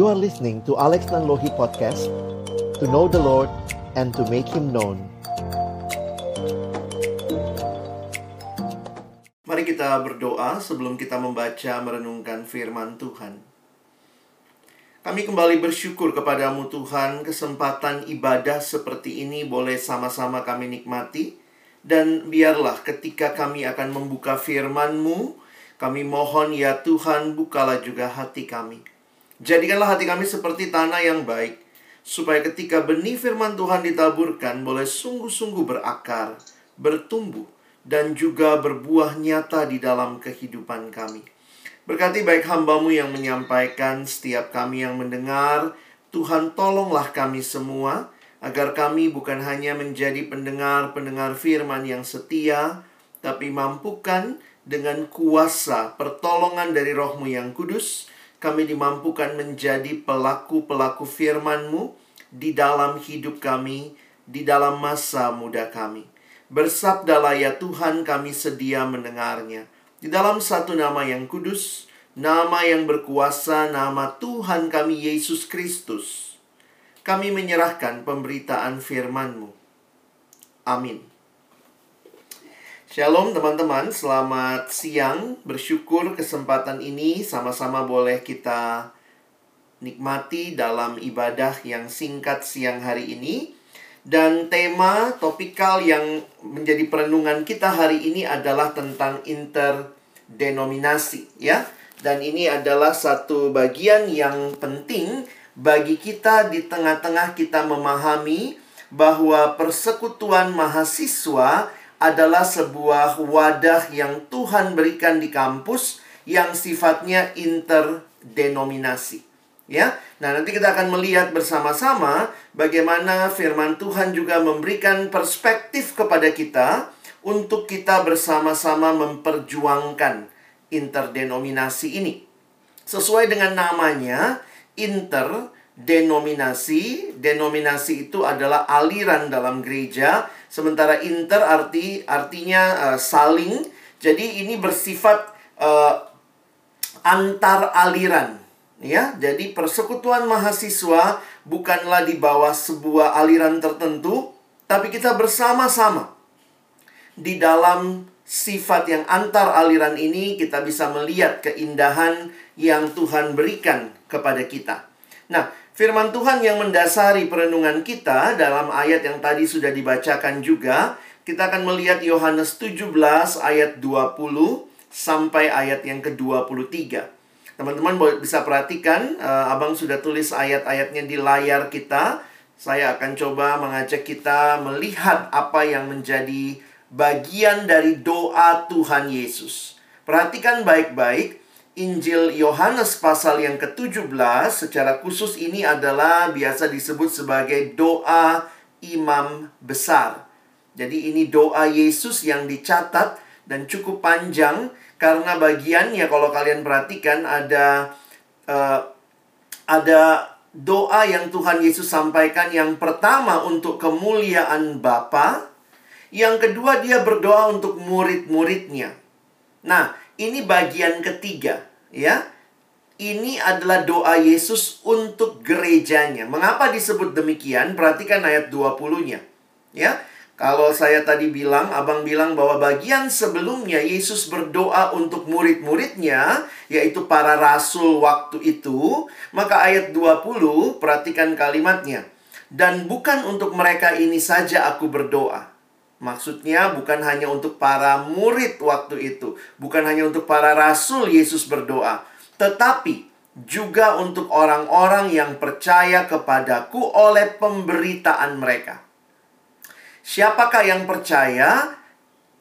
You are listening to Alex Nanlohi Podcast To know the Lord and to make Him known Mari kita berdoa sebelum kita membaca merenungkan firman Tuhan. Kami kembali bersyukur kepadamu Tuhan, kesempatan ibadah seperti ini boleh sama-sama kami nikmati. Dan biarlah ketika kami akan membuka firman-Mu, kami mohon ya Tuhan, bukalah juga hati kami. Jadikanlah hati kami seperti tanah yang baik, supaya ketika benih firman Tuhan ditaburkan, boleh sungguh-sungguh berakar, bertumbuh, dan juga berbuah nyata di dalam kehidupan kami. Berkati baik hambamu yang menyampaikan, setiap kami yang mendengar, Tuhan tolonglah kami semua, agar kami bukan hanya menjadi pendengar-pendengar firman yang setia, tapi mampukan dengan kuasa pertolongan dari rohmu yang kudus, kami dimampukan menjadi pelaku-pelaku firman-Mu di dalam hidup kami, di dalam masa muda kami. Bersabdalah ya Tuhan kami sedia mendengarnya. Di dalam satu nama yang kudus, nama yang berkuasa, nama Tuhan kami Yesus Kristus. Kami menyerahkan pemberitaan firman-Mu. Amin. Shalom teman-teman, selamat siang. Bersyukur kesempatan ini sama-sama boleh kita nikmati dalam ibadah yang singkat siang hari ini. Dan tema topikal yang menjadi perenungan kita hari ini adalah tentang interdenominasi, ya. Dan ini adalah satu bagian yang penting bagi kita di tengah-tengah kita memahami bahwa persekutuan mahasiswa adalah sebuah wadah yang Tuhan berikan di kampus yang sifatnya interdenominasi. Ya. Nah, nanti kita akan melihat bersama-sama bagaimana firman Tuhan juga memberikan perspektif kepada kita untuk kita bersama-sama memperjuangkan interdenominasi ini. Sesuai dengan namanya, interdenominasi, denominasi itu adalah aliran dalam gereja Sementara inter arti artinya uh, saling. Jadi ini bersifat uh, antar aliran, ya. Jadi persekutuan mahasiswa bukanlah di bawah sebuah aliran tertentu, tapi kita bersama-sama di dalam sifat yang antar aliran ini kita bisa melihat keindahan yang Tuhan berikan kepada kita. Nah, Firman Tuhan yang mendasari perenungan kita dalam ayat yang tadi sudah dibacakan juga, kita akan melihat Yohanes 17 ayat 20 sampai ayat yang ke-23. Teman-teman bisa perhatikan, uh, Abang sudah tulis ayat-ayatnya di layar kita. Saya akan coba mengajak kita melihat apa yang menjadi bagian dari doa Tuhan Yesus. Perhatikan baik-baik Injil Yohanes pasal yang ke-17 secara khusus ini adalah biasa disebut sebagai doa imam besar. Jadi ini doa Yesus yang dicatat dan cukup panjang karena bagiannya kalau kalian perhatikan ada uh, ada doa yang Tuhan Yesus sampaikan yang pertama untuk kemuliaan Bapa, yang kedua dia berdoa untuk murid-muridnya. Nah, ini bagian ketiga, ya. Ini adalah doa Yesus untuk gerejanya. Mengapa disebut demikian? Perhatikan ayat 20-nya. Ya. Kalau saya tadi bilang, Abang bilang bahwa bagian sebelumnya Yesus berdoa untuk murid-muridnya, yaitu para rasul waktu itu, maka ayat 20, perhatikan kalimatnya. Dan bukan untuk mereka ini saja aku berdoa, Maksudnya bukan hanya untuk para murid waktu itu, bukan hanya untuk para rasul Yesus berdoa, tetapi juga untuk orang-orang yang percaya kepadaku oleh pemberitaan mereka. Siapakah yang percaya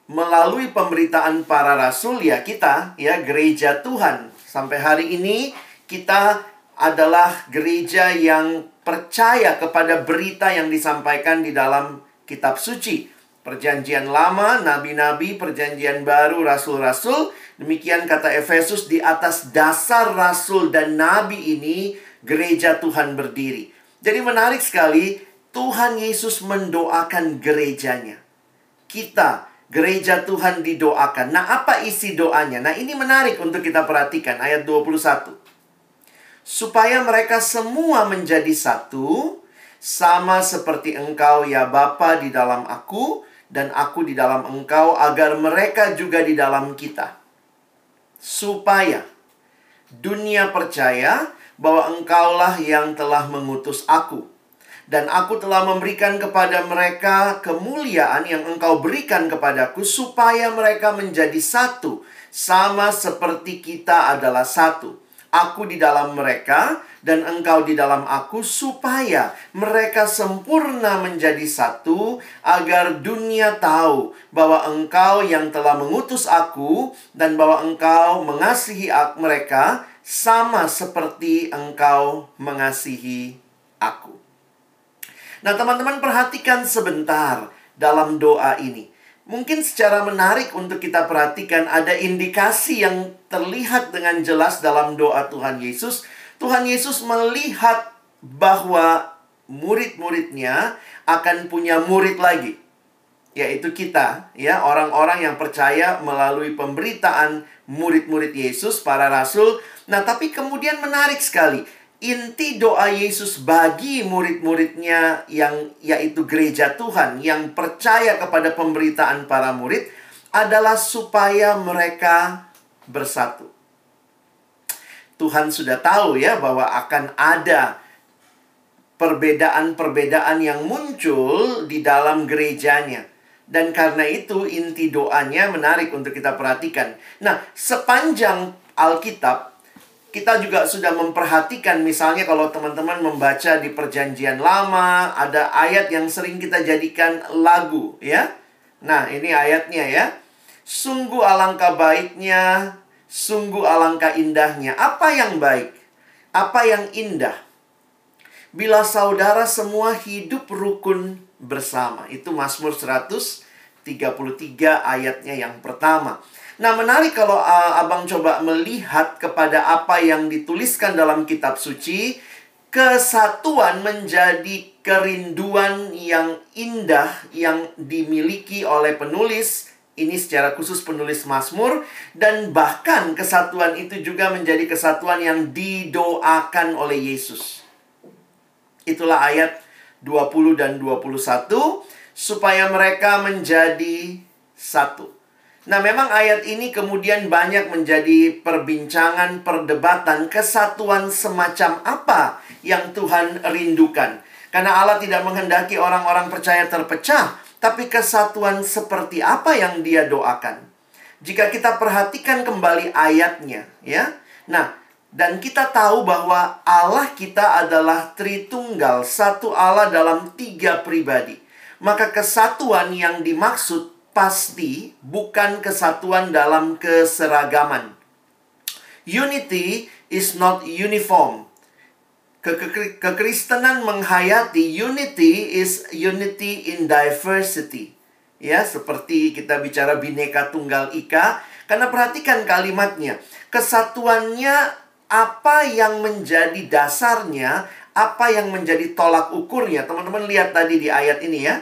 melalui pemberitaan para rasul ya kita, ya gereja Tuhan. Sampai hari ini kita adalah gereja yang percaya kepada berita yang disampaikan di dalam kitab suci. Perjanjian lama, nabi-nabi, perjanjian baru, rasul-rasul. Demikian kata Efesus, di atas dasar rasul dan nabi ini, gereja Tuhan berdiri. Jadi menarik sekali, Tuhan Yesus mendoakan gerejanya. Kita, gereja Tuhan didoakan. Nah, apa isi doanya? Nah, ini menarik untuk kita perhatikan, ayat 21. supaya mereka semua menjadi satu, sama seperti engkau ya Bapa di dalam aku, dan aku di dalam engkau, agar mereka juga di dalam kita. Supaya dunia percaya bahwa engkaulah yang telah mengutus aku. Dan aku telah memberikan kepada mereka kemuliaan yang engkau berikan kepadaku supaya mereka menjadi satu. Sama seperti kita adalah satu. Aku di dalam mereka dan engkau di dalam aku supaya mereka sempurna menjadi satu agar dunia tahu bahwa engkau yang telah mengutus aku dan bahwa engkau mengasihi mereka sama seperti engkau mengasihi aku. Nah, teman-teman perhatikan sebentar dalam doa ini. Mungkin secara menarik untuk kita perhatikan ada indikasi yang terlihat dengan jelas dalam doa Tuhan Yesus. Tuhan Yesus melihat bahwa murid-muridnya akan punya murid lagi yaitu kita ya orang-orang yang percaya melalui pemberitaan murid-murid Yesus para rasul. Nah tapi kemudian menarik sekali inti doa Yesus bagi murid-muridnya yang yaitu gereja Tuhan yang percaya kepada pemberitaan para murid adalah supaya mereka bersatu Tuhan sudah tahu ya bahwa akan ada perbedaan-perbedaan yang muncul di dalam gerejanya dan karena itu inti doanya menarik untuk kita perhatikan. Nah, sepanjang Alkitab kita juga sudah memperhatikan misalnya kalau teman-teman membaca di perjanjian lama ada ayat yang sering kita jadikan lagu ya. Nah, ini ayatnya ya. Sungguh alangkah baiknya, sungguh alangkah indahnya. Apa yang baik? Apa yang indah? Bila saudara semua hidup rukun bersama. Itu Mazmur 133 ayatnya yang pertama. Nah, menarik kalau uh, Abang coba melihat kepada apa yang dituliskan dalam kitab suci, kesatuan menjadi kerinduan yang indah yang dimiliki oleh penulis ini secara khusus penulis Mazmur dan bahkan kesatuan itu juga menjadi kesatuan yang didoakan oleh Yesus. Itulah ayat 20 dan 21 supaya mereka menjadi satu. Nah, memang ayat ini kemudian banyak menjadi perbincangan, perdebatan, kesatuan semacam apa yang Tuhan rindukan. Karena Allah tidak menghendaki orang-orang percaya terpecah, tapi kesatuan seperti apa yang Dia doakan. Jika kita perhatikan kembali ayatnya, ya. Nah, dan kita tahu bahwa Allah kita adalah Tritunggal, satu Allah dalam tiga pribadi. Maka kesatuan yang dimaksud pasti bukan kesatuan dalam keseragaman. Unity is not uniform. Kekristenan menghayati unity is unity in diversity. Ya, seperti kita bicara bineka tunggal ika. Karena perhatikan kalimatnya. Kesatuannya apa yang menjadi dasarnya, apa yang menjadi tolak ukurnya. Teman-teman lihat tadi di ayat ini ya.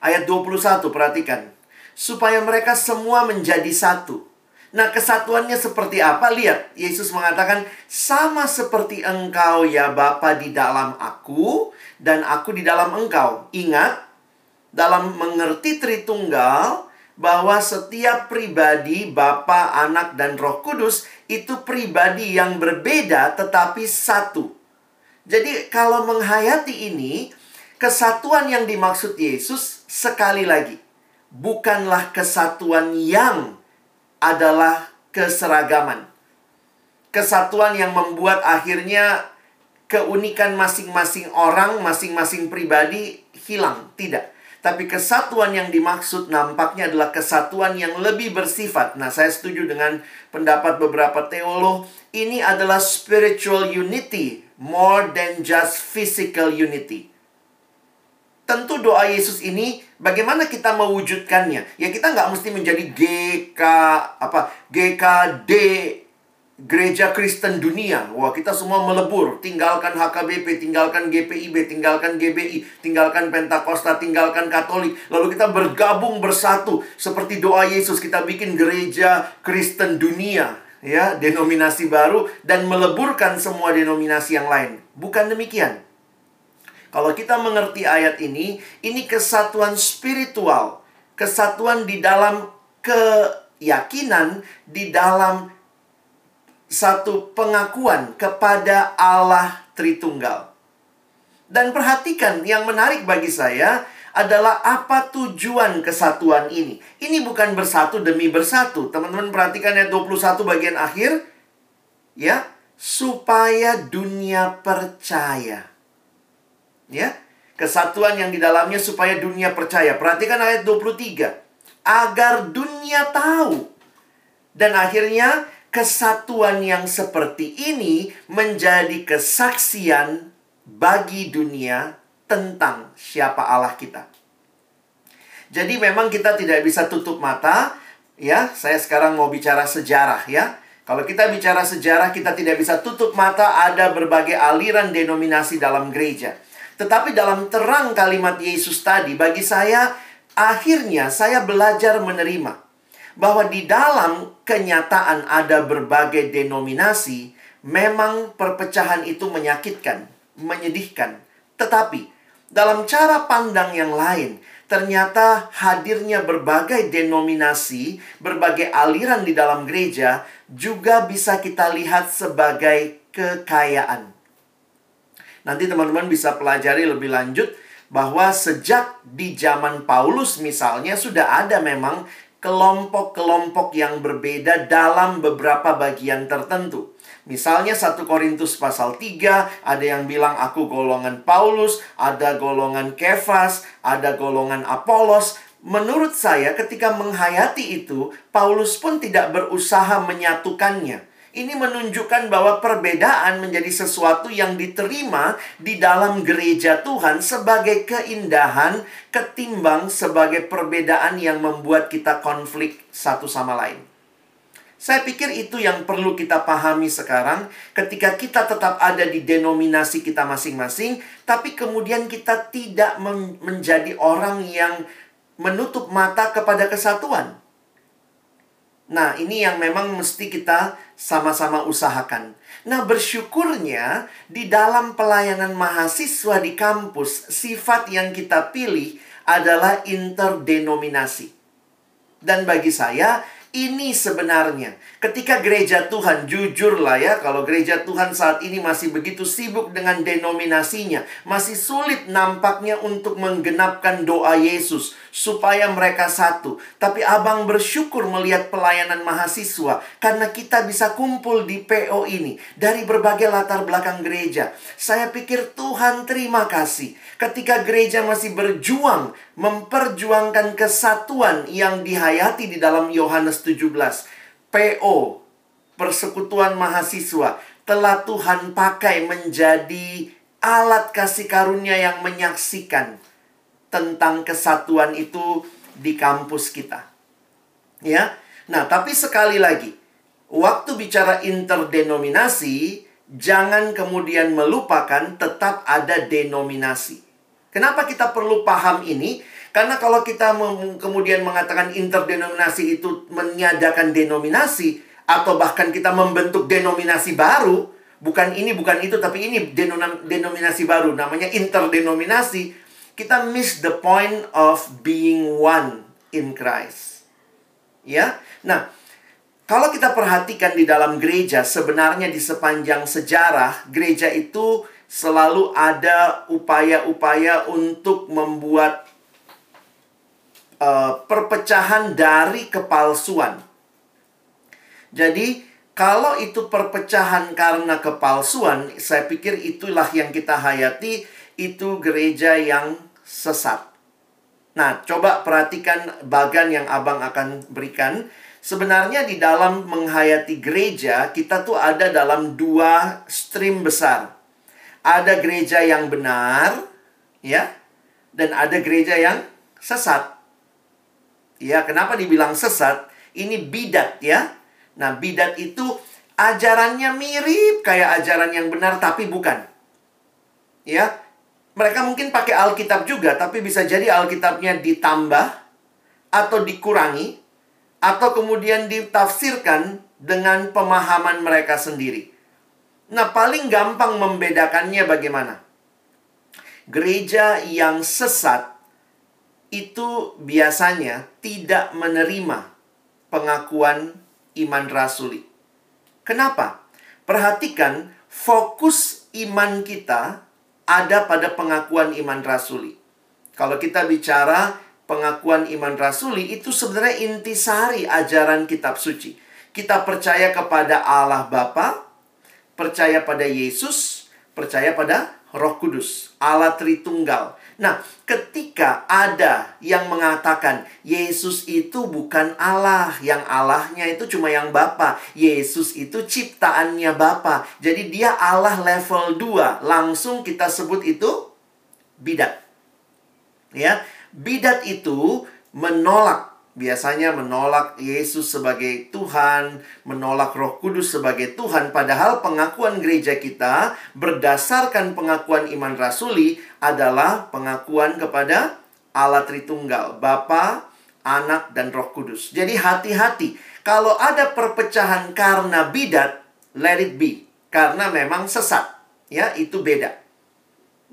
Ayat 21, perhatikan. Supaya mereka semua menjadi satu. Nah, kesatuannya seperti apa? Lihat, Yesus mengatakan, "Sama seperti engkau ya Bapa di dalam aku dan aku di dalam engkau." Ingat, dalam mengerti Tritunggal, bahwa setiap pribadi Bapa, Anak, dan Roh Kudus itu pribadi yang berbeda tetapi satu. Jadi kalau menghayati ini, kesatuan yang dimaksud Yesus sekali lagi bukanlah kesatuan yang adalah keseragaman. Kesatuan yang membuat akhirnya keunikan masing-masing orang, masing-masing pribadi hilang, tidak tapi kesatuan yang dimaksud nampaknya adalah kesatuan yang lebih bersifat. Nah, saya setuju dengan pendapat beberapa teolog. Ini adalah spiritual unity more than just physical unity. Tentu doa Yesus ini bagaimana kita mewujudkannya? Ya kita nggak mesti menjadi GK apa GKD gereja Kristen dunia. Wah, kita semua melebur. Tinggalkan HKBP, tinggalkan GPIB, tinggalkan GBI, tinggalkan Pentakosta, tinggalkan Katolik. Lalu kita bergabung bersatu. Seperti doa Yesus, kita bikin gereja Kristen dunia. ya, denominasi baru dan meleburkan semua denominasi yang lain. Bukan demikian. Kalau kita mengerti ayat ini, ini kesatuan spiritual, kesatuan di dalam keyakinan, di dalam satu pengakuan kepada Allah Tritunggal. Dan perhatikan yang menarik bagi saya adalah apa tujuan kesatuan ini. Ini bukan bersatu demi bersatu. Teman-teman perhatikan ayat 21 bagian akhir. Ya, supaya dunia percaya. Ya, kesatuan yang di dalamnya supaya dunia percaya. Perhatikan ayat 23. Agar dunia tahu. Dan akhirnya kesatuan yang seperti ini menjadi kesaksian bagi dunia tentang siapa Allah kita. Jadi memang kita tidak bisa tutup mata, ya. Saya sekarang mau bicara sejarah ya. Kalau kita bicara sejarah, kita tidak bisa tutup mata ada berbagai aliran denominasi dalam gereja. Tetapi dalam terang kalimat Yesus tadi, bagi saya akhirnya saya belajar menerima bahwa di dalam kenyataan ada berbagai denominasi, memang perpecahan itu menyakitkan menyedihkan. Tetapi dalam cara pandang yang lain, ternyata hadirnya berbagai denominasi, berbagai aliran di dalam gereja juga bisa kita lihat sebagai kekayaan. Nanti teman-teman bisa pelajari lebih lanjut bahwa sejak di zaman Paulus misalnya sudah ada memang kelompok-kelompok yang berbeda dalam beberapa bagian tertentu. Misalnya 1 Korintus pasal 3, ada yang bilang aku golongan Paulus, ada golongan Kefas, ada golongan Apolos. Menurut saya ketika menghayati itu, Paulus pun tidak berusaha menyatukannya. Ini menunjukkan bahwa perbedaan menjadi sesuatu yang diterima di dalam gereja Tuhan sebagai keindahan ketimbang sebagai perbedaan yang membuat kita konflik satu sama lain. Saya pikir itu yang perlu kita pahami sekarang ketika kita tetap ada di denominasi kita masing-masing, tapi kemudian kita tidak men menjadi orang yang menutup mata kepada kesatuan. Nah, ini yang memang mesti kita sama-sama usahakan. Nah, bersyukurnya di dalam pelayanan mahasiswa di kampus, sifat yang kita pilih adalah interdenominasi. Dan bagi saya, ini sebenarnya ketika gereja Tuhan jujurlah ya kalau gereja Tuhan saat ini masih begitu sibuk dengan denominasinya masih sulit nampaknya untuk menggenapkan doa Yesus supaya mereka satu. Tapi abang bersyukur melihat pelayanan mahasiswa karena kita bisa kumpul di PO ini dari berbagai latar belakang gereja. Saya pikir Tuhan terima kasih ketika gereja masih berjuang memperjuangkan kesatuan yang dihayati di dalam Yohanes 17. PO, Persekutuan Mahasiswa, telah Tuhan pakai menjadi alat kasih karunia yang menyaksikan tentang kesatuan itu di kampus kita. Ya. Nah, tapi sekali lagi, waktu bicara interdenominasi, jangan kemudian melupakan tetap ada denominasi. Kenapa kita perlu paham ini? Karena kalau kita kemudian mengatakan interdenominasi itu menyadakan denominasi atau bahkan kita membentuk denominasi baru, bukan ini bukan itu tapi ini denominasi baru namanya interdenominasi, kita miss the point of being one in Christ. Ya. Nah, kalau kita perhatikan di dalam gereja sebenarnya di sepanjang sejarah gereja itu selalu ada upaya-upaya untuk membuat uh, perpecahan dari kepalsuan. Jadi, kalau itu perpecahan karena kepalsuan, saya pikir itulah yang kita hayati, itu gereja yang sesat. Nah, coba perhatikan bagan yang abang akan berikan. Sebenarnya di dalam menghayati gereja, kita tuh ada dalam dua stream besar. Ada gereja yang benar, ya, dan ada gereja yang sesat. Ya, kenapa dibilang sesat? Ini bidat ya. Nah, bidat itu ajarannya mirip kayak ajaran yang benar tapi bukan. Ya. Mereka mungkin pakai Alkitab juga, tapi bisa jadi Alkitabnya ditambah atau dikurangi atau kemudian ditafsirkan dengan pemahaman mereka sendiri. Nah, paling gampang membedakannya bagaimana? Gereja yang sesat itu biasanya tidak menerima pengakuan iman rasuli. Kenapa? Perhatikan fokus iman kita ada pada pengakuan iman rasuli. Kalau kita bicara pengakuan iman rasuli itu sebenarnya intisari ajaran kitab suci. Kita percaya kepada Allah Bapa, percaya pada Yesus, percaya pada Roh Kudus, Allah Tritunggal. Nah, ketika ada yang mengatakan Yesus itu bukan Allah, yang Allahnya itu cuma yang Bapa. Yesus itu ciptaannya Bapa. Jadi dia Allah level 2. Langsung kita sebut itu bidat. Ya, bidat itu menolak biasanya menolak Yesus sebagai Tuhan, menolak Roh Kudus sebagai Tuhan, padahal pengakuan gereja kita berdasarkan pengakuan iman rasuli adalah pengakuan kepada Allah Tritunggal, Bapa, Anak, dan Roh Kudus. Jadi hati-hati, kalau ada perpecahan karena bidat, let it be, karena memang sesat, ya itu beda.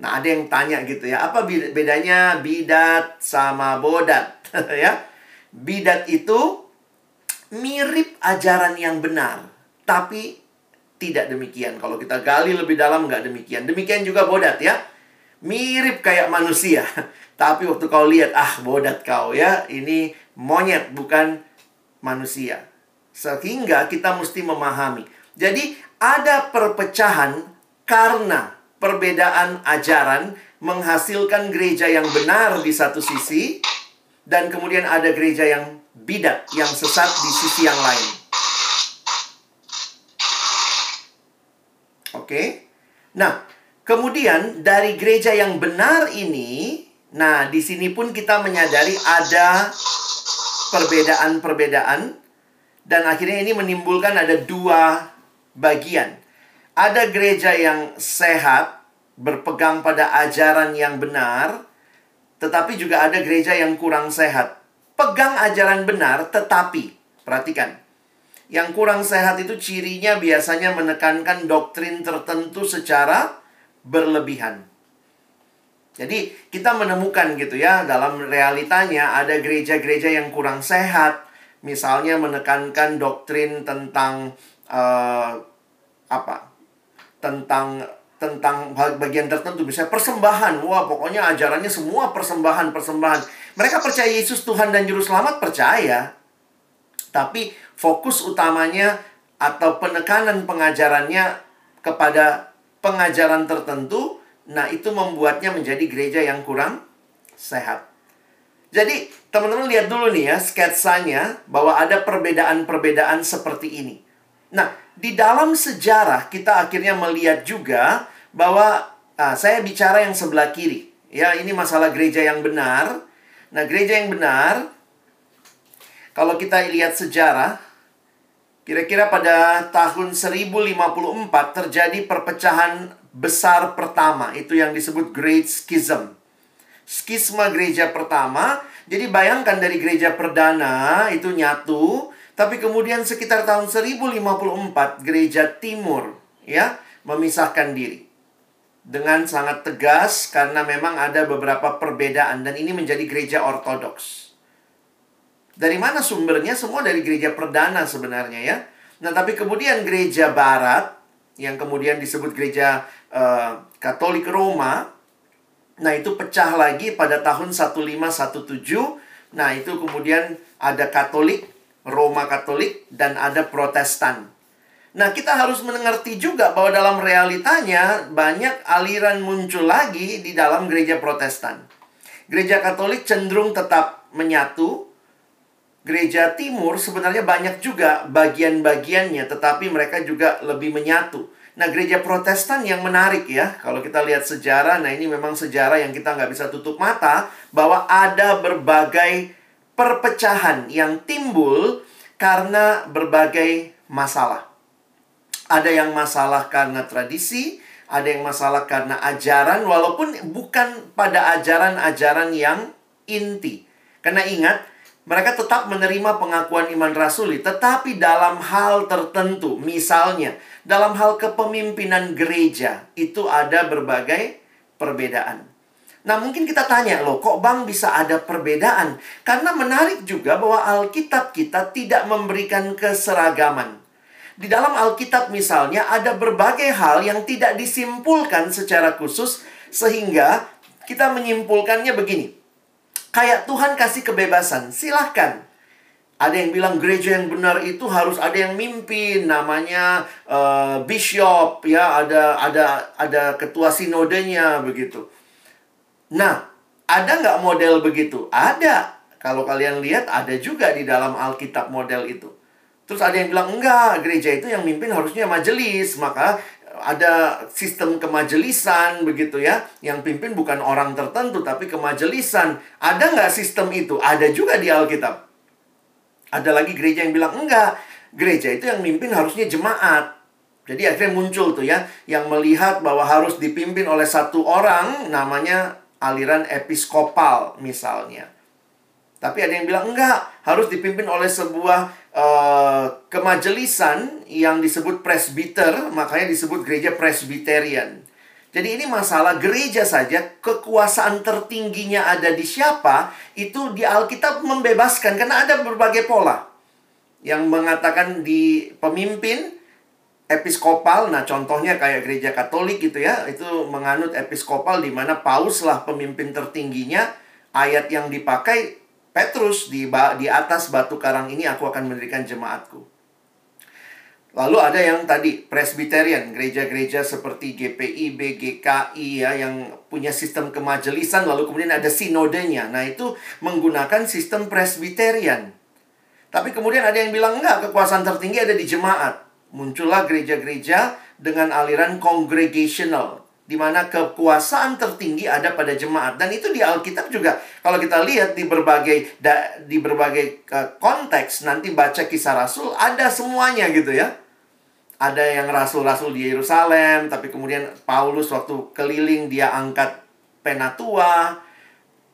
Nah, ada yang tanya gitu ya, apa bedanya bidat sama bodat, ya? Bidat itu mirip ajaran yang benar, tapi tidak demikian. Kalau kita gali lebih dalam, nggak demikian. Demikian juga bodat ya. Mirip kayak manusia. Tapi waktu kau lihat, ah bodat kau ya. Ini monyet, bukan manusia. Sehingga kita mesti memahami. Jadi ada perpecahan karena perbedaan ajaran menghasilkan gereja yang benar di satu sisi dan kemudian ada gereja yang bidat, yang sesat di sisi yang lain. Oke. Okay? Nah, kemudian dari gereja yang benar ini, nah di sini pun kita menyadari ada perbedaan-perbedaan dan akhirnya ini menimbulkan ada dua bagian. Ada gereja yang sehat, berpegang pada ajaran yang benar, tetapi juga ada gereja yang kurang sehat. Pegang ajaran benar, tetapi perhatikan, yang kurang sehat itu cirinya biasanya menekankan doktrin tertentu secara berlebihan. Jadi kita menemukan gitu ya dalam realitanya ada gereja-gereja yang kurang sehat, misalnya menekankan doktrin tentang uh, apa? Tentang tentang bagian tertentu misalnya persembahan. Wah pokoknya ajarannya semua persembahan persembahan. Mereka percaya Yesus Tuhan dan Juru Selamat? Percaya. Tapi fokus utamanya atau penekanan pengajarannya kepada pengajaran tertentu nah itu membuatnya menjadi gereja yang kurang sehat. Jadi teman-teman lihat dulu nih ya sketsanya bahwa ada perbedaan-perbedaan seperti ini. Nah di dalam sejarah kita akhirnya melihat juga bahwa ah, saya bicara yang sebelah kiri. Ya, ini masalah gereja yang benar. Nah, gereja yang benar kalau kita lihat sejarah kira-kira pada tahun 1054 terjadi perpecahan besar pertama, itu yang disebut Great Schism. Skisma gereja pertama. Jadi bayangkan dari gereja perdana itu nyatu, tapi kemudian sekitar tahun 1054 gereja timur ya memisahkan diri dengan sangat tegas karena memang ada beberapa perbedaan dan ini menjadi gereja ortodoks. Dari mana sumbernya? Semua dari gereja perdana sebenarnya ya. Nah, tapi kemudian gereja barat yang kemudian disebut gereja uh, Katolik Roma nah itu pecah lagi pada tahun 1517. Nah, itu kemudian ada Katolik, Roma Katolik dan ada Protestan. Nah, kita harus mengerti juga bahwa dalam realitanya banyak aliran muncul lagi di dalam gereja Protestan. Gereja Katolik cenderung tetap menyatu. Gereja Timur sebenarnya banyak juga bagian-bagiannya, tetapi mereka juga lebih menyatu. Nah, gereja Protestan yang menarik ya, kalau kita lihat sejarah, nah ini memang sejarah yang kita nggak bisa tutup mata, bahwa ada berbagai perpecahan yang timbul karena berbagai masalah. Ada yang masalah karena tradisi, ada yang masalah karena ajaran, walaupun bukan pada ajaran-ajaran yang inti. Karena ingat, Mereka tetap menerima pengakuan iman rasuli, tetapi dalam hal tertentu, misalnya dalam hal kepemimpinan gereja, itu ada berbagai perbedaan. Nah, mungkin kita tanya, loh, kok Bang bisa ada perbedaan? Karena menarik juga bahwa Alkitab kita tidak memberikan keseragaman. Di dalam Alkitab misalnya ada berbagai hal yang tidak disimpulkan secara khusus sehingga kita menyimpulkannya begini. Kayak Tuhan kasih kebebasan, silahkan. Ada yang bilang gereja yang benar itu harus ada yang mimpin, namanya uh, bishop, ya ada ada ada ketua sinodenya begitu. Nah, ada nggak model begitu? Ada. Kalau kalian lihat ada juga di dalam Alkitab model itu. Terus ada yang bilang enggak, gereja itu yang mimpin harusnya majelis, maka ada sistem kemajelisan begitu ya. Yang pimpin bukan orang tertentu tapi kemajelisan. Ada nggak sistem itu? Ada juga di Alkitab. Ada lagi gereja yang bilang enggak gereja itu yang mimpin harusnya jemaat. Jadi akhirnya muncul tuh ya yang melihat bahwa harus dipimpin oleh satu orang namanya aliran episkopal misalnya. Tapi ada yang bilang enggak, harus dipimpin oleh sebuah uh, kemajelisan yang disebut presbiter, makanya disebut gereja presbiterian. Jadi ini masalah gereja saja, kekuasaan tertingginya ada di siapa, itu di Alkitab membebaskan karena ada berbagai pola. Yang mengatakan di pemimpin episkopal, nah contohnya kayak gereja Katolik gitu ya, itu menganut episkopal di mana paus lah pemimpin tertingginya, ayat yang dipakai Petrus di di atas batu karang ini aku akan mendirikan jemaatku. Lalu ada yang tadi presbiterian, gereja-gereja seperti GPI, BGKI ya yang punya sistem kemajelisan lalu kemudian ada sinodenya. Nah, itu menggunakan sistem presbiterian. Tapi kemudian ada yang bilang enggak, kekuasaan tertinggi ada di jemaat. Muncullah gereja-gereja dengan aliran congregational di mana kekuasaan tertinggi ada pada jemaat. Dan itu di Alkitab juga. Kalau kita lihat di berbagai di berbagai uh, konteks nanti baca kisah rasul ada semuanya gitu ya. Ada yang rasul-rasul di Yerusalem tapi kemudian Paulus waktu keliling dia angkat penatua.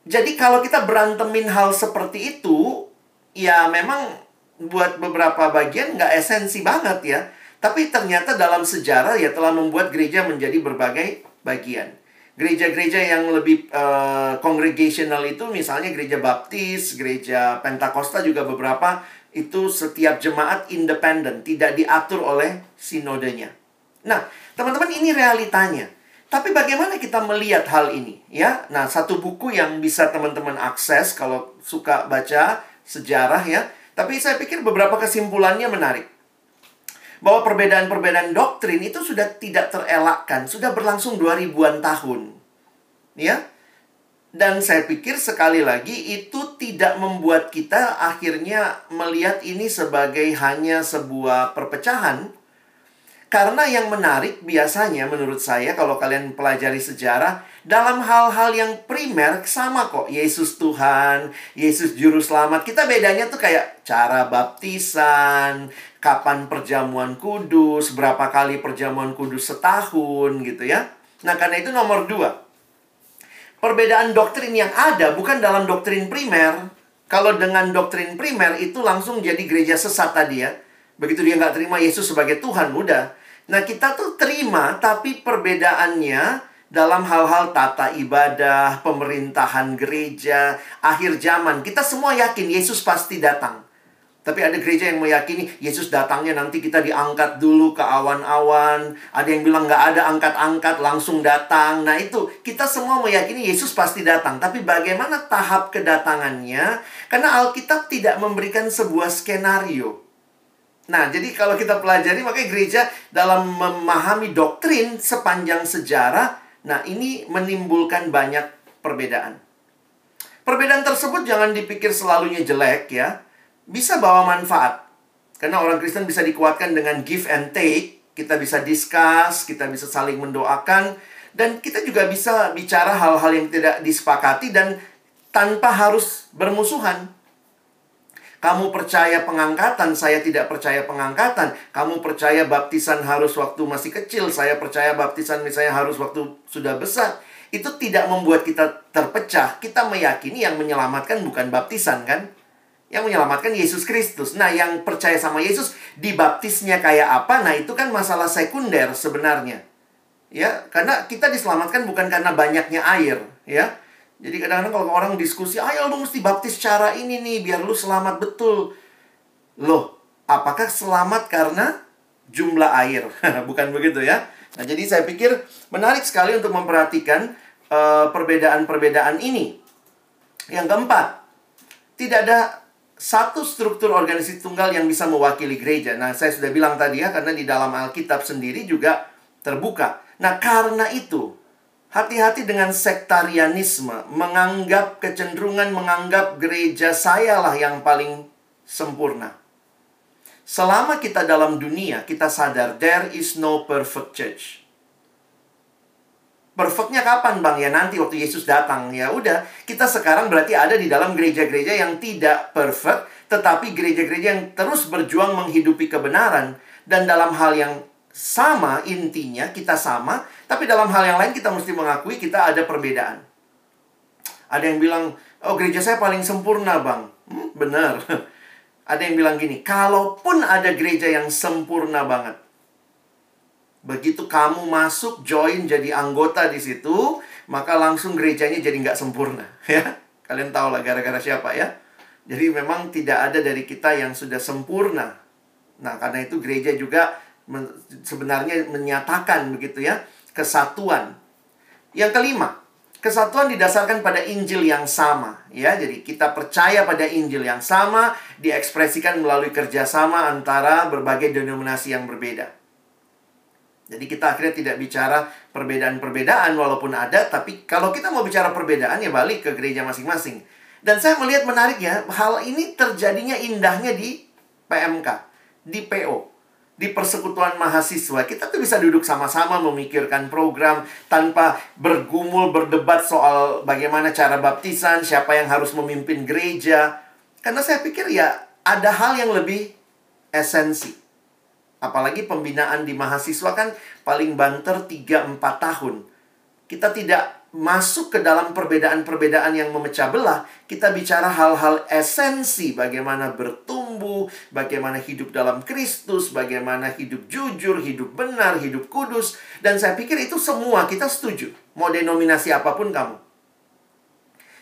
Jadi kalau kita berantemin hal seperti itu ya memang buat beberapa bagian nggak esensi banget ya tapi ternyata dalam sejarah ya telah membuat gereja menjadi berbagai bagian. Gereja-gereja yang lebih uh, congregational itu misalnya gereja baptis, gereja pentakosta juga beberapa itu setiap jemaat independen, tidak diatur oleh sinodenya. Nah, teman-teman ini realitanya. Tapi bagaimana kita melihat hal ini ya? Nah, satu buku yang bisa teman-teman akses kalau suka baca sejarah ya. Tapi saya pikir beberapa kesimpulannya menarik bahwa perbedaan-perbedaan doktrin itu sudah tidak terelakkan, sudah berlangsung 2000-an tahun. Ya. Dan saya pikir sekali lagi itu tidak membuat kita akhirnya melihat ini sebagai hanya sebuah perpecahan. Karena yang menarik biasanya menurut saya kalau kalian pelajari sejarah dalam hal-hal yang primer sama kok. Yesus Tuhan, Yesus juru selamat. Kita bedanya tuh kayak cara baptisan, kapan perjamuan kudus, berapa kali perjamuan kudus setahun gitu ya. Nah karena itu nomor dua. Perbedaan doktrin yang ada bukan dalam doktrin primer. Kalau dengan doktrin primer itu langsung jadi gereja sesat tadi ya. Begitu dia nggak terima Yesus sebagai Tuhan, udah. Nah kita tuh terima tapi perbedaannya dalam hal-hal tata ibadah, pemerintahan gereja, akhir zaman. Kita semua yakin Yesus pasti datang. Tapi ada gereja yang meyakini Yesus datangnya nanti kita diangkat dulu ke awan-awan. Ada yang bilang nggak ada angkat-angkat langsung datang. Nah itu kita semua meyakini Yesus pasti datang. Tapi bagaimana tahap kedatangannya? Karena Alkitab tidak memberikan sebuah skenario. Nah jadi kalau kita pelajari makanya gereja dalam memahami doktrin sepanjang sejarah. Nah ini menimbulkan banyak perbedaan. Perbedaan tersebut jangan dipikir selalunya jelek ya bisa bawa manfaat. Karena orang Kristen bisa dikuatkan dengan give and take. Kita bisa discuss, kita bisa saling mendoakan. Dan kita juga bisa bicara hal-hal yang tidak disepakati dan tanpa harus bermusuhan. Kamu percaya pengangkatan, saya tidak percaya pengangkatan. Kamu percaya baptisan harus waktu masih kecil, saya percaya baptisan misalnya harus waktu sudah besar. Itu tidak membuat kita terpecah. Kita meyakini yang menyelamatkan bukan baptisan kan? Yang menyelamatkan Yesus Kristus. Nah, yang percaya sama Yesus dibaptisnya kayak apa? Nah, itu kan masalah sekunder sebenarnya. Ya, karena kita diselamatkan bukan karena banyaknya air, ya. Jadi kadang-kadang kalau orang diskusi, ayo lu mesti baptis cara ini nih biar lu selamat betul. Loh, apakah selamat karena jumlah air? bukan begitu ya. Nah, jadi saya pikir menarik sekali untuk memperhatikan eh, perbedaan-perbedaan uh, ini. Yang keempat, tidak ada satu struktur organisasi tunggal yang bisa mewakili gereja. Nah, saya sudah bilang tadi ya, karena di dalam Alkitab sendiri juga terbuka. Nah, karena itu, hati-hati dengan sektarianisme, menganggap kecenderungan menganggap gereja saya lah yang paling sempurna. Selama kita dalam dunia, kita sadar there is no perfect church. Perfectnya kapan bang? Ya nanti waktu Yesus datang. Ya udah, kita sekarang berarti ada di dalam gereja-gereja yang tidak perfect, tetapi gereja-gereja yang terus berjuang menghidupi kebenaran. Dan dalam hal yang sama intinya, kita sama, tapi dalam hal yang lain kita mesti mengakui kita ada perbedaan. Ada yang bilang, oh gereja saya paling sempurna bang. Hmm, benar. Ada yang bilang gini, kalaupun ada gereja yang sempurna banget, Begitu kamu masuk, join jadi anggota di situ, maka langsung gerejanya jadi nggak sempurna. Ya, kalian tahu lah gara-gara siapa ya. Jadi memang tidak ada dari kita yang sudah sempurna. Nah, karena itu gereja juga men sebenarnya menyatakan begitu ya, kesatuan. Yang kelima, kesatuan didasarkan pada Injil yang sama. Ya, jadi kita percaya pada Injil yang sama, diekspresikan melalui kerjasama antara berbagai denominasi yang berbeda. Jadi kita akhirnya tidak bicara perbedaan-perbedaan walaupun ada, tapi kalau kita mau bicara perbedaan ya balik ke gereja masing-masing. Dan saya melihat menarik ya, hal ini terjadinya indahnya di PMK, di PO, di persekutuan mahasiswa. Kita tuh bisa duduk sama-sama memikirkan program tanpa bergumul, berdebat soal bagaimana cara baptisan, siapa yang harus memimpin gereja. Karena saya pikir ya ada hal yang lebih esensi. Apalagi pembinaan di mahasiswa kan paling banter 3-4 tahun. Kita tidak masuk ke dalam perbedaan-perbedaan yang memecah belah. Kita bicara hal-hal esensi bagaimana bertumbuh, bagaimana hidup dalam Kristus, bagaimana hidup jujur, hidup benar, hidup kudus. Dan saya pikir itu semua kita setuju. Mau denominasi apa pun kamu.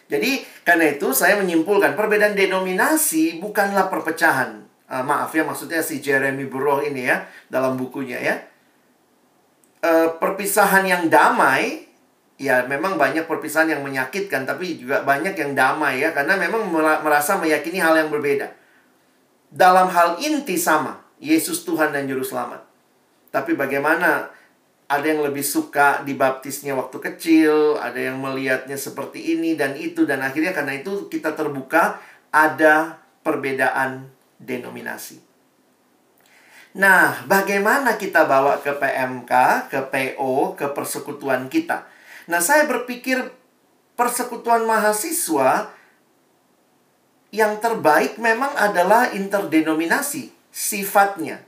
Jadi karena itu saya menyimpulkan perbedaan denominasi bukanlah perpecahan uh, maaf ya maksudnya si Jeremy Burrow ini ya dalam bukunya ya uh, perpisahan yang damai ya memang banyak perpisahan yang menyakitkan tapi juga banyak yang damai ya karena memang merasa meyakini hal yang berbeda dalam hal inti sama Yesus Tuhan dan Juru Selamat tapi bagaimana ada yang lebih suka dibaptisnya waktu kecil, ada yang melihatnya seperti ini dan itu dan akhirnya karena itu kita terbuka ada perbedaan denominasi. Nah, bagaimana kita bawa ke PMK, ke PO, ke persekutuan kita? Nah, saya berpikir persekutuan mahasiswa yang terbaik memang adalah interdenominasi sifatnya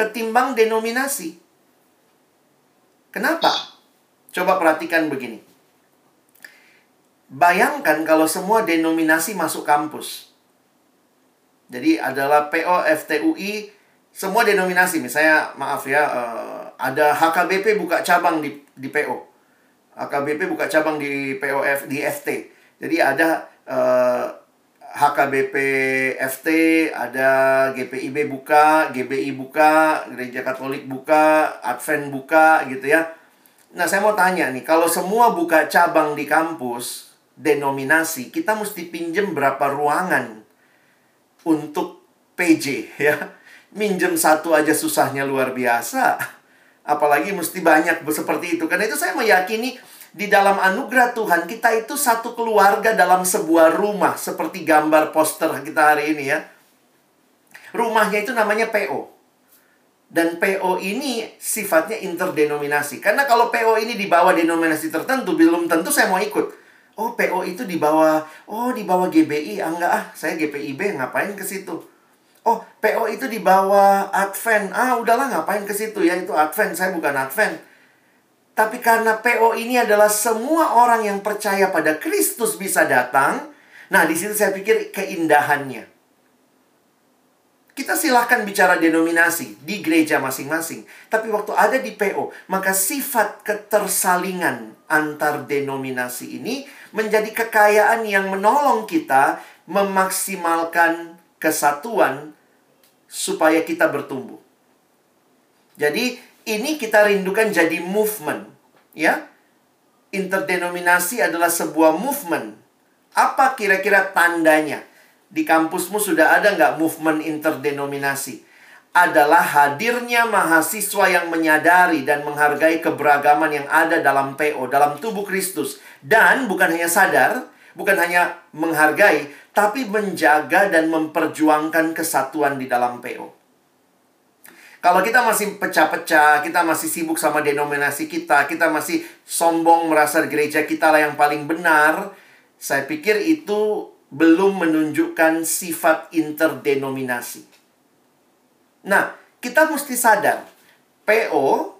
ketimbang denominasi. Kenapa? Coba perhatikan begini. Bayangkan kalau semua denominasi masuk kampus. Jadi adalah PO FTUI semua denominasi. Misalnya maaf ya uh, ada HKBP buka cabang di di PO. HKBP buka cabang di POF di FT. Jadi ada uh, eh, HKBP FT, ada GPIB buka, GBI buka, Gereja Katolik buka, Advent buka gitu ya. Nah, saya mau tanya nih, kalau semua buka cabang di kampus, denominasi, kita mesti pinjem berapa ruangan untuk PJ ya. Minjem satu aja susahnya luar biasa. Apalagi mesti banyak seperti itu. Karena itu saya meyakini di dalam anugerah Tuhan kita itu satu keluarga dalam sebuah rumah seperti gambar poster kita hari ini ya. Rumahnya itu namanya PO. Dan PO ini sifatnya interdenominasi. Karena kalau PO ini di bawah denominasi tertentu, belum tentu saya mau ikut. Oh, PO itu di bawah oh di bawah GBI. Ah, enggak ah, saya GPIB ngapain ke situ? Oh, PO itu di bawah Advent. Ah, udahlah ngapain ke situ ya itu Advent, saya bukan Advent. Tapi karena PO ini adalah semua orang yang percaya pada Kristus bisa datang, nah di situ saya pikir keindahannya. kita silahkan bicara denominasi di gereja masing-masing. Tapi waktu ada di PO, maka sifat ketersalingan antar denominasi ini menjadi kekayaan yang menolong kita memaksimalkan kesatuan supaya kita bertumbuh. Jadi ini kita rindukan jadi movement, ya. Interdenominasi adalah sebuah movement. Apa kira-kira tandanya? Di kampusmu sudah ada nggak movement interdenominasi? Adalah hadirnya mahasiswa yang menyadari dan menghargai keberagaman yang ada dalam PO, dalam tubuh Kristus. Dan bukan hanya sadar, bukan hanya menghargai, tapi menjaga dan memperjuangkan kesatuan di dalam PO. Kalau kita masih pecah-pecah, kita masih sibuk sama denominasi kita, kita masih sombong merasa gereja kita lah yang paling benar, saya pikir itu belum menunjukkan sifat interdenominasi. Nah, kita mesti sadar, PO,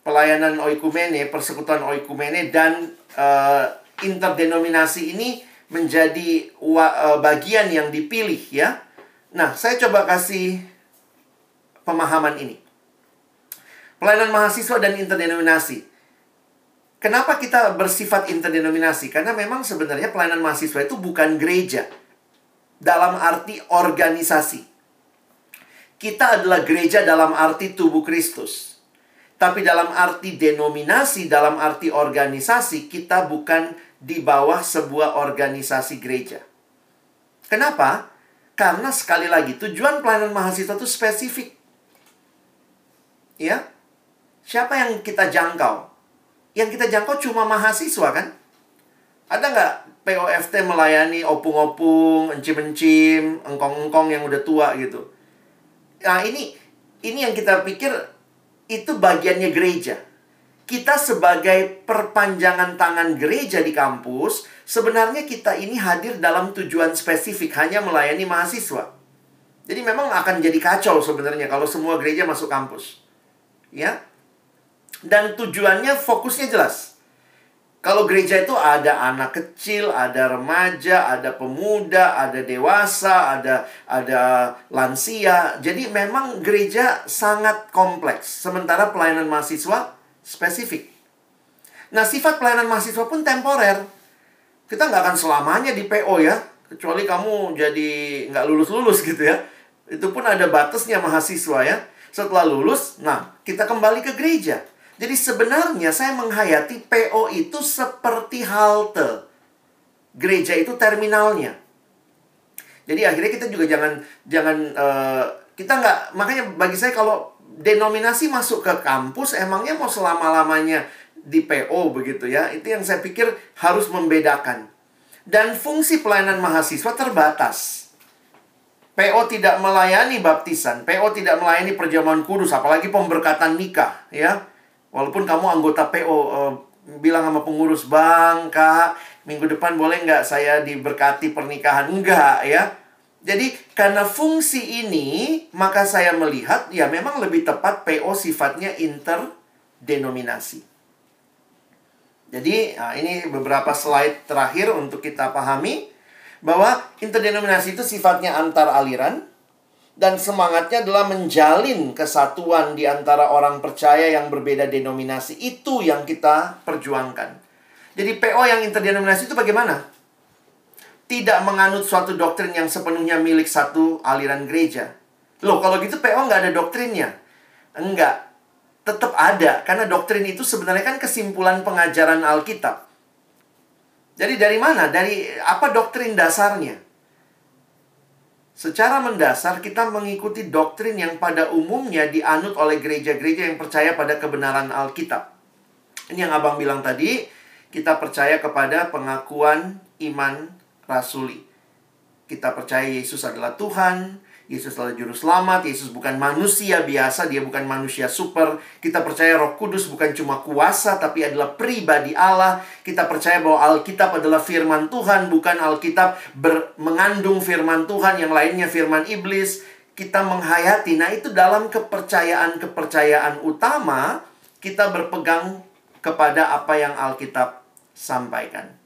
pelayanan oikumene, persekutuan oikumene, dan uh, interdenominasi ini menjadi uh, bagian yang dipilih ya. Nah, saya coba kasih pemahaman ini. Pelayanan mahasiswa dan interdenominasi. Kenapa kita bersifat interdenominasi? Karena memang sebenarnya pelayanan mahasiswa itu bukan gereja. Dalam arti organisasi. Kita adalah gereja dalam arti tubuh Kristus. Tapi dalam arti denominasi, dalam arti organisasi, kita bukan di bawah sebuah organisasi gereja. Kenapa? Karena sekali lagi, tujuan pelayanan mahasiswa itu spesifik. Ya? Siapa yang kita jangkau? yang kita jangkau cuma mahasiswa kan? Ada nggak POFT melayani opung-opung, encim-encim, engkong-engkong yang udah tua gitu? Nah ini ini yang kita pikir itu bagiannya gereja. Kita sebagai perpanjangan tangan gereja di kampus, sebenarnya kita ini hadir dalam tujuan spesifik, hanya melayani mahasiswa. Jadi memang akan jadi kacau sebenarnya kalau semua gereja masuk kampus. Ya, dan tujuannya fokusnya jelas. Kalau gereja itu ada anak kecil, ada remaja, ada pemuda, ada dewasa, ada ada lansia. Jadi memang gereja sangat kompleks. Sementara pelayanan mahasiswa spesifik. Nah, sifat pelayanan mahasiswa pun temporer. Kita nggak akan selamanya di PO ya. Kecuali kamu jadi nggak lulus-lulus gitu ya. Itu pun ada batasnya mahasiswa ya. Setelah lulus, nah kita kembali ke gereja. Jadi sebenarnya saya menghayati PO itu seperti halte. Gereja itu terminalnya. Jadi akhirnya kita juga jangan jangan uh, kita nggak makanya bagi saya kalau denominasi masuk ke kampus emangnya mau selama lamanya di PO begitu ya itu yang saya pikir harus membedakan dan fungsi pelayanan mahasiswa terbatas. PO tidak melayani baptisan, PO tidak melayani perjamuan kudus, apalagi pemberkatan nikah, ya. Walaupun kamu anggota PO eh, bilang sama pengurus bang, kak, minggu depan boleh nggak saya diberkati pernikahan? Enggak ya. Jadi karena fungsi ini, maka saya melihat ya memang lebih tepat PO sifatnya interdenominasi. Jadi nah ini beberapa slide terakhir untuk kita pahami bahwa interdenominasi itu sifatnya antar aliran, dan semangatnya adalah menjalin kesatuan di antara orang percaya yang berbeda denominasi. Itu yang kita perjuangkan. Jadi PO yang interdenominasi itu bagaimana? Tidak menganut suatu doktrin yang sepenuhnya milik satu aliran gereja. Loh, kalau gitu PO nggak ada doktrinnya. Enggak. Tetap ada. Karena doktrin itu sebenarnya kan kesimpulan pengajaran Alkitab. Jadi dari mana? Dari apa doktrin dasarnya? Secara mendasar kita mengikuti doktrin yang pada umumnya dianut oleh gereja-gereja yang percaya pada kebenaran Alkitab. Ini yang Abang bilang tadi, kita percaya kepada pengakuan iman rasuli. Kita percaya Yesus adalah Tuhan, Yesus adalah juru selamat, Yesus bukan manusia biasa, dia bukan manusia super. Kita percaya Roh Kudus bukan cuma kuasa tapi adalah pribadi Allah. Kita percaya bahwa Alkitab adalah firman Tuhan, bukan Alkitab mengandung firman Tuhan yang lainnya firman iblis. Kita menghayati. Nah, itu dalam kepercayaan-kepercayaan utama kita berpegang kepada apa yang Alkitab sampaikan.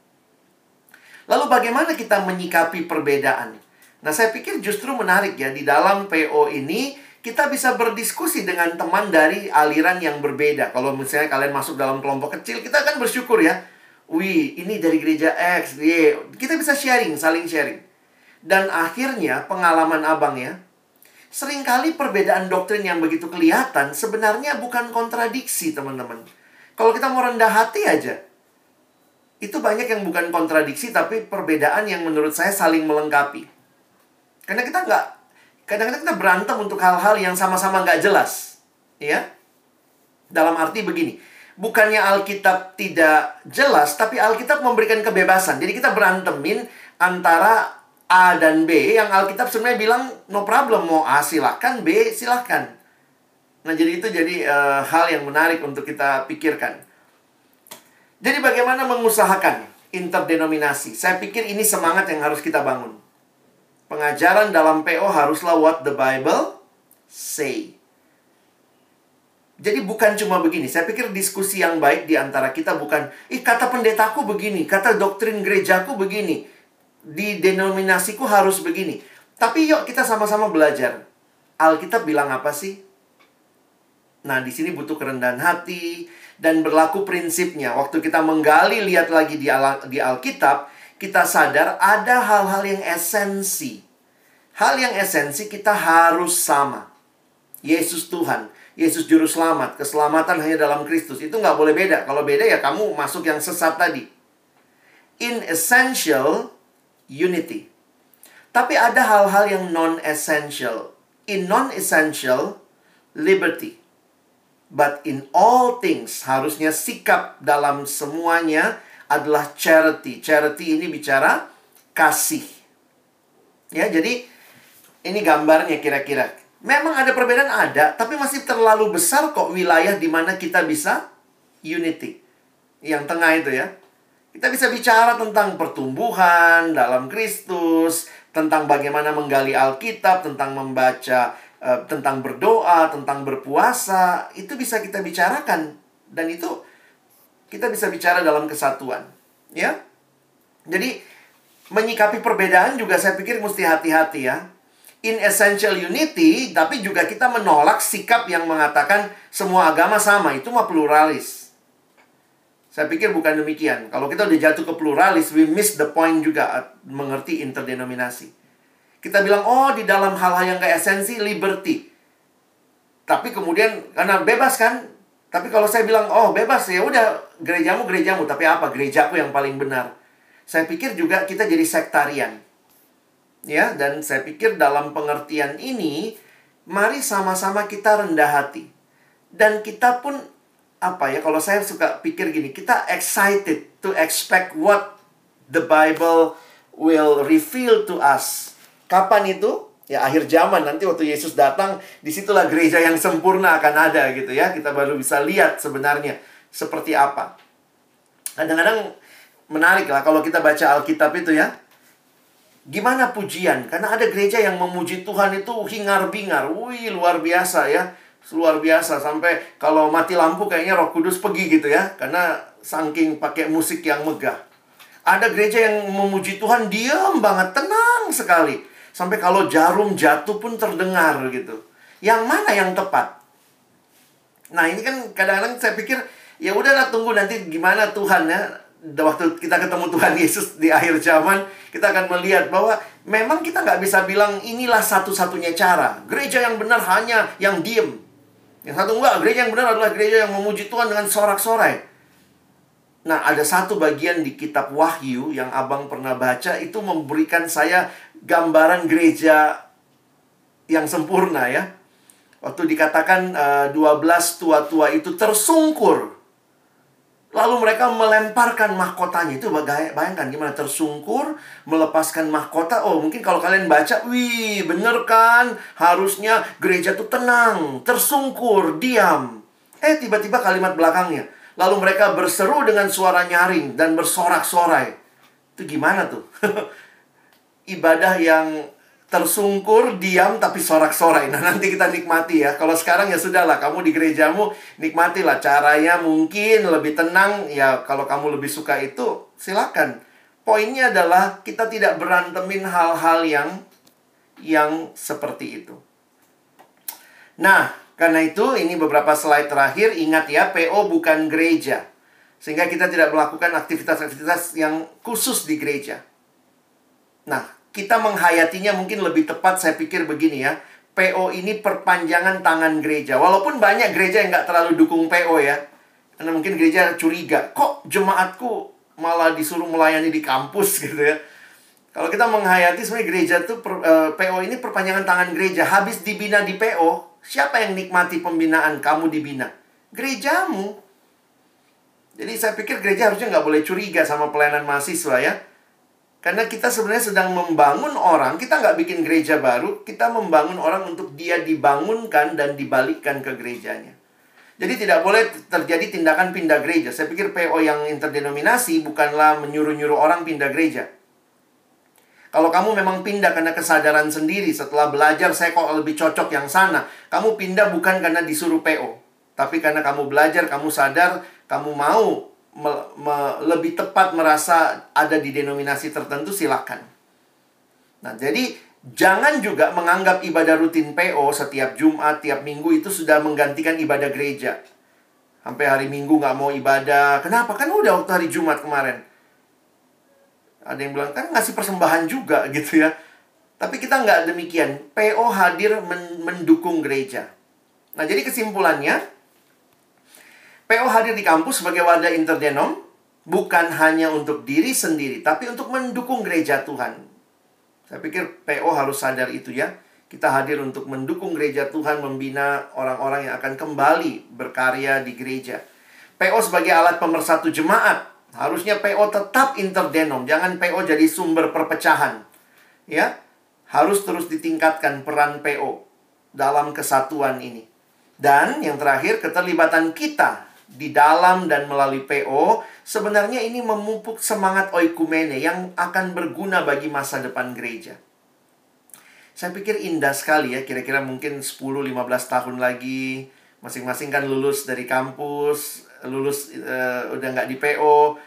Lalu bagaimana kita menyikapi perbedaan? Nah, saya pikir justru menarik ya di dalam PO ini kita bisa berdiskusi dengan teman dari aliran yang berbeda. Kalau misalnya kalian masuk dalam kelompok kecil, kita akan bersyukur ya. Wih, ini dari gereja X. Y. Kita bisa sharing, saling sharing. Dan akhirnya pengalaman abang ya, sering kali perbedaan doktrin yang begitu kelihatan sebenarnya bukan kontradiksi teman-teman. Kalau kita mau rendah hati aja, itu banyak yang bukan kontradiksi tapi perbedaan yang menurut saya saling melengkapi. Karena kita nggak, kadang-kadang kita berantem untuk hal-hal yang sama-sama nggak jelas. Ya, dalam arti begini, bukannya Alkitab tidak jelas, tapi Alkitab memberikan kebebasan. Jadi kita berantemin antara A dan B yang Alkitab sebenarnya bilang no problem mau A silahkan B silahkan. Nah jadi itu jadi uh, hal yang menarik untuk kita pikirkan. Jadi bagaimana mengusahakan interdenominasi? Saya pikir ini semangat yang harus kita bangun. Pengajaran dalam PO haruslah what the Bible say. Jadi bukan cuma begini. Saya pikir diskusi yang baik di antara kita bukan, ih kata pendetaku begini, kata doktrin gerejaku begini di denominasiku harus begini. Tapi yuk kita sama-sama belajar. Alkitab bilang apa sih? Nah, di sini butuh kerendahan hati dan berlaku prinsipnya. Waktu kita menggali, lihat lagi di, Al di Alkitab, kita sadar ada hal-hal yang esensi. Hal yang esensi kita harus sama. Yesus Tuhan, Yesus Juru Selamat, keselamatan hanya dalam Kristus. Itu nggak boleh beda. Kalau beda ya kamu masuk yang sesat tadi. In essential, unity. Tapi ada hal-hal yang non-essential. In non-essential, liberty. But in all things, harusnya sikap dalam semuanya adalah charity. Charity ini bicara kasih. Ya, jadi ini gambarnya kira-kira. Memang ada perbedaan ada, tapi masih terlalu besar kok wilayah di mana kita bisa unity. Yang tengah itu ya. Kita bisa bicara tentang pertumbuhan dalam Kristus, tentang bagaimana menggali Alkitab, tentang membaca, uh, tentang berdoa, tentang berpuasa. Itu bisa kita bicarakan dan itu kita bisa bicara dalam kesatuan, ya. Jadi menyikapi perbedaan juga saya pikir mesti hati-hati ya. In essential unity, tapi juga kita menolak sikap yang mengatakan semua agama sama, itu mah pluralis. Saya pikir bukan demikian. Kalau kita udah jatuh ke pluralis, we miss the point juga uh, mengerti interdenominasi. Kita bilang, oh di dalam hal-hal yang gak esensi, liberty. Tapi kemudian, karena bebas kan? Tapi kalau saya bilang, oh bebas ya udah gerejamu gerejamu, tapi apa gerejaku yang paling benar? Saya pikir juga kita jadi sektarian. Ya, dan saya pikir dalam pengertian ini, mari sama-sama kita rendah hati. Dan kita pun apa ya kalau saya suka pikir gini kita excited to expect what the Bible will reveal to us kapan itu? Ya akhir zaman. Nanti waktu Yesus datang di situlah gereja yang sempurna akan ada gitu ya. Kita baru bisa lihat sebenarnya seperti apa. Kadang-kadang menarik lah kalau kita baca Alkitab itu ya. Gimana pujian? Karena ada gereja yang memuji Tuhan itu hingar bingar wih luar biasa ya. Luar biasa. Sampai kalau mati lampu kayaknya Roh Kudus pergi gitu ya. Karena saking pakai musik yang megah. Ada gereja yang memuji Tuhan diam banget, tenang sekali. Sampai kalau jarum jatuh pun terdengar gitu. Yang mana yang tepat? Nah, ini kan kadang-kadang saya pikir ya udahlah tunggu nanti gimana Tuhan ya. Waktu kita ketemu Tuhan Yesus di akhir zaman, kita akan melihat bahwa memang kita nggak bisa bilang inilah satu-satunya cara. Gereja yang benar hanya yang diem. Yang satu enggak, gereja yang benar adalah gereja yang memuji Tuhan dengan sorak-sorai. Nah, ada satu bagian di kitab Wahyu yang abang pernah baca itu memberikan saya gambaran gereja yang sempurna ya. Waktu dikatakan uh, eh, 12 tua-tua itu tersungkur Lalu mereka melemparkan mahkotanya. Itu bayangkan gimana tersungkur, melepaskan mahkota. Oh, mungkin kalau kalian baca, wih, bener kan? Harusnya gereja itu tenang, tersungkur, diam. Eh, tiba-tiba kalimat belakangnya. Lalu mereka berseru dengan suara nyaring dan bersorak-sorai. Itu gimana tuh? Ibadah yang tersungkur, diam, tapi sorak-sorai. Nah, nanti kita nikmati ya. Kalau sekarang ya sudahlah, kamu di gerejamu nikmatilah. Caranya mungkin lebih tenang. Ya, kalau kamu lebih suka itu, silakan. Poinnya adalah kita tidak berantemin hal-hal yang yang seperti itu. Nah, karena itu ini beberapa slide terakhir ingat ya PO bukan gereja. Sehingga kita tidak melakukan aktivitas-aktivitas yang khusus di gereja. Nah, kita menghayatinya mungkin lebih tepat saya pikir begini ya. PO ini perpanjangan tangan gereja. Walaupun banyak gereja yang nggak terlalu dukung PO ya. Karena mungkin gereja curiga, kok jemaatku malah disuruh melayani di kampus gitu ya. Kalau kita menghayati sebenarnya gereja tuh per, eh, PO ini perpanjangan tangan gereja. Habis dibina di PO, siapa yang nikmati pembinaan kamu dibina? Gerejamu. Jadi saya pikir gereja harusnya nggak boleh curiga sama pelayanan mahasiswa ya. Karena kita sebenarnya sedang membangun orang, kita nggak bikin gereja baru, kita membangun orang untuk dia dibangunkan dan dibalikkan ke gerejanya. Jadi tidak boleh terjadi tindakan pindah gereja. Saya pikir PO yang interdenominasi bukanlah menyuruh-nyuruh orang pindah gereja. Kalau kamu memang pindah karena kesadaran sendiri setelah belajar saya kok lebih cocok yang sana. Kamu pindah bukan karena disuruh PO. Tapi karena kamu belajar, kamu sadar, kamu mau me, me, lebih tepat merasa ada di denominasi tertentu, silakan. Nah, jadi jangan juga menganggap ibadah rutin PO setiap Jumat, tiap Minggu itu sudah menggantikan ibadah gereja. Sampai hari Minggu nggak mau ibadah. Kenapa? Kan udah waktu hari Jumat kemarin. Ada yang bilang, kan ngasih persembahan juga gitu ya. Tapi kita nggak demikian. PO hadir men mendukung gereja. Nah, jadi kesimpulannya, PO hadir di kampus sebagai wadah interdenom, bukan hanya untuk diri sendiri, tapi untuk mendukung gereja Tuhan. Saya pikir PO harus sadar itu ya. Kita hadir untuk mendukung gereja Tuhan, membina orang-orang yang akan kembali berkarya di gereja. PO sebagai alat pemersatu jemaat, Harusnya PO tetap interdenom, jangan PO jadi sumber perpecahan. Ya. Harus terus ditingkatkan peran PO dalam kesatuan ini. Dan yang terakhir, keterlibatan kita di dalam dan melalui PO sebenarnya ini memupuk semangat oikumene yang akan berguna bagi masa depan gereja. Saya pikir indah sekali ya, kira-kira mungkin 10-15 tahun lagi masing-masing kan lulus dari kampus, lulus uh, udah nggak di PO,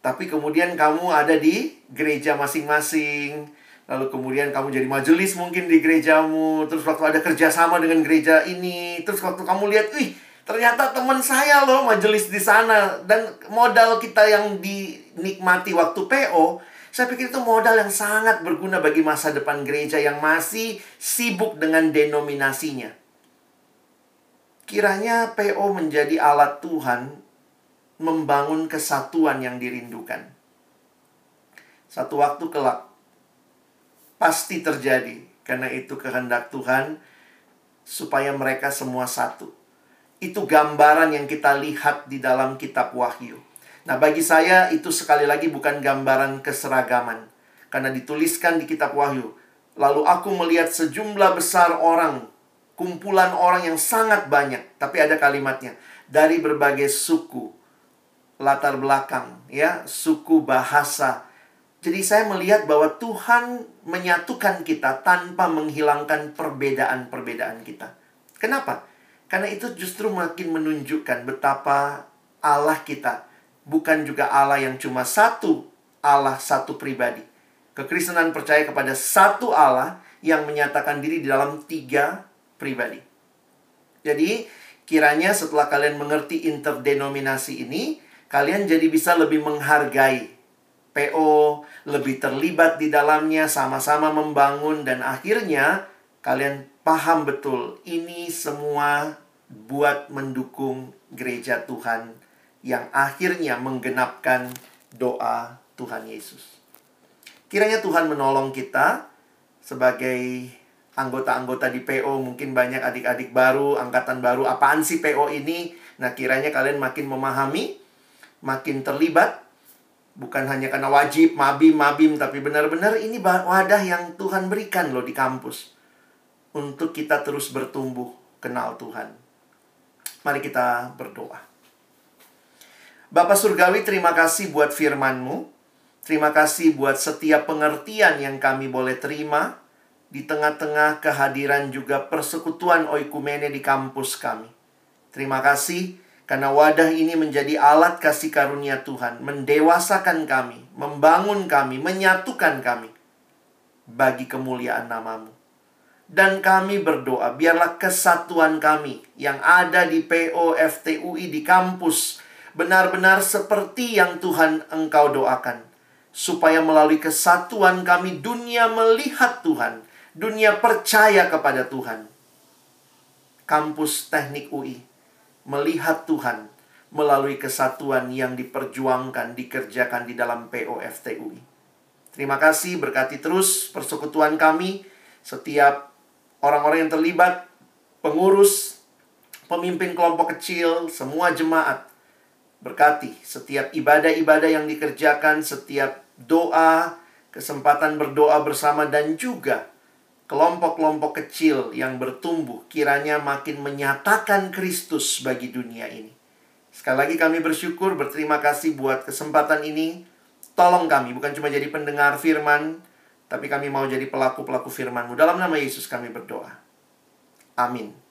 tapi kemudian kamu ada di gereja masing-masing. Lalu kemudian kamu jadi majelis mungkin di gerejamu. Terus waktu ada kerjasama dengan gereja ini. Terus waktu kamu lihat, wih ternyata teman saya loh majelis di sana. Dan modal kita yang dinikmati waktu PO, saya pikir itu modal yang sangat berguna bagi masa depan gereja yang masih sibuk dengan denominasinya. Kiranya PO menjadi alat Tuhan membangun kesatuan yang dirindukan. Satu waktu kelak pasti terjadi karena itu kehendak Tuhan supaya mereka semua satu. Itu gambaran yang kita lihat di dalam kitab Wahyu. Nah, bagi saya itu sekali lagi bukan gambaran keseragaman karena dituliskan di kitab Wahyu. Lalu aku melihat sejumlah besar orang, kumpulan orang yang sangat banyak, tapi ada kalimatnya dari berbagai suku, latar belakang, ya, suku bahasa. Jadi saya melihat bahwa Tuhan menyatukan kita tanpa menghilangkan perbedaan-perbedaan kita. Kenapa? Karena itu justru makin menunjukkan betapa Allah kita bukan juga Allah yang cuma satu, Allah satu pribadi. Kekristenan percaya kepada satu Allah yang menyatakan diri di dalam tiga pribadi. Jadi, kiranya setelah kalian mengerti interdenominasi ini, kalian jadi bisa lebih menghargai PO, lebih terlibat di dalamnya, sama-sama membangun, dan akhirnya kalian paham betul ini semua buat mendukung gereja Tuhan yang akhirnya menggenapkan doa Tuhan Yesus. Kiranya Tuhan menolong kita sebagai anggota-anggota di PO, mungkin banyak adik-adik baru, angkatan baru, apaan sih PO ini? Nah, kiranya kalian makin memahami makin terlibat bukan hanya karena wajib mabim mabim tapi benar-benar ini wadah yang Tuhan berikan loh di kampus untuk kita terus bertumbuh kenal Tuhan. Mari kita berdoa. Bapak Surgawi terima kasih buat firman-Mu. Terima kasih buat setiap pengertian yang kami boleh terima di tengah-tengah kehadiran juga persekutuan oikumene di kampus kami. Terima kasih karena wadah ini menjadi alat kasih karunia Tuhan, mendewasakan kami, membangun kami, menyatukan kami bagi kemuliaan namamu. Dan kami berdoa, biarlah kesatuan kami yang ada di PO FTUI di kampus benar-benar seperti yang Tuhan Engkau doakan. Supaya melalui kesatuan kami dunia melihat Tuhan, dunia percaya kepada Tuhan. Kampus Teknik UI melihat Tuhan melalui kesatuan yang diperjuangkan, dikerjakan di dalam PO FTUI. Terima kasih, berkati terus persekutuan kami, setiap orang-orang yang terlibat, pengurus, pemimpin kelompok kecil, semua jemaat. Berkati setiap ibadah-ibadah yang dikerjakan, setiap doa, kesempatan berdoa bersama, dan juga kelompok-kelompok kecil yang bertumbuh, kiranya makin menyatakan Kristus bagi dunia ini. Sekali lagi kami bersyukur, berterima kasih buat kesempatan ini. Tolong kami, bukan cuma jadi pendengar firman, tapi kami mau jadi pelaku-pelaku firman-Mu. Dalam nama Yesus kami berdoa. Amin.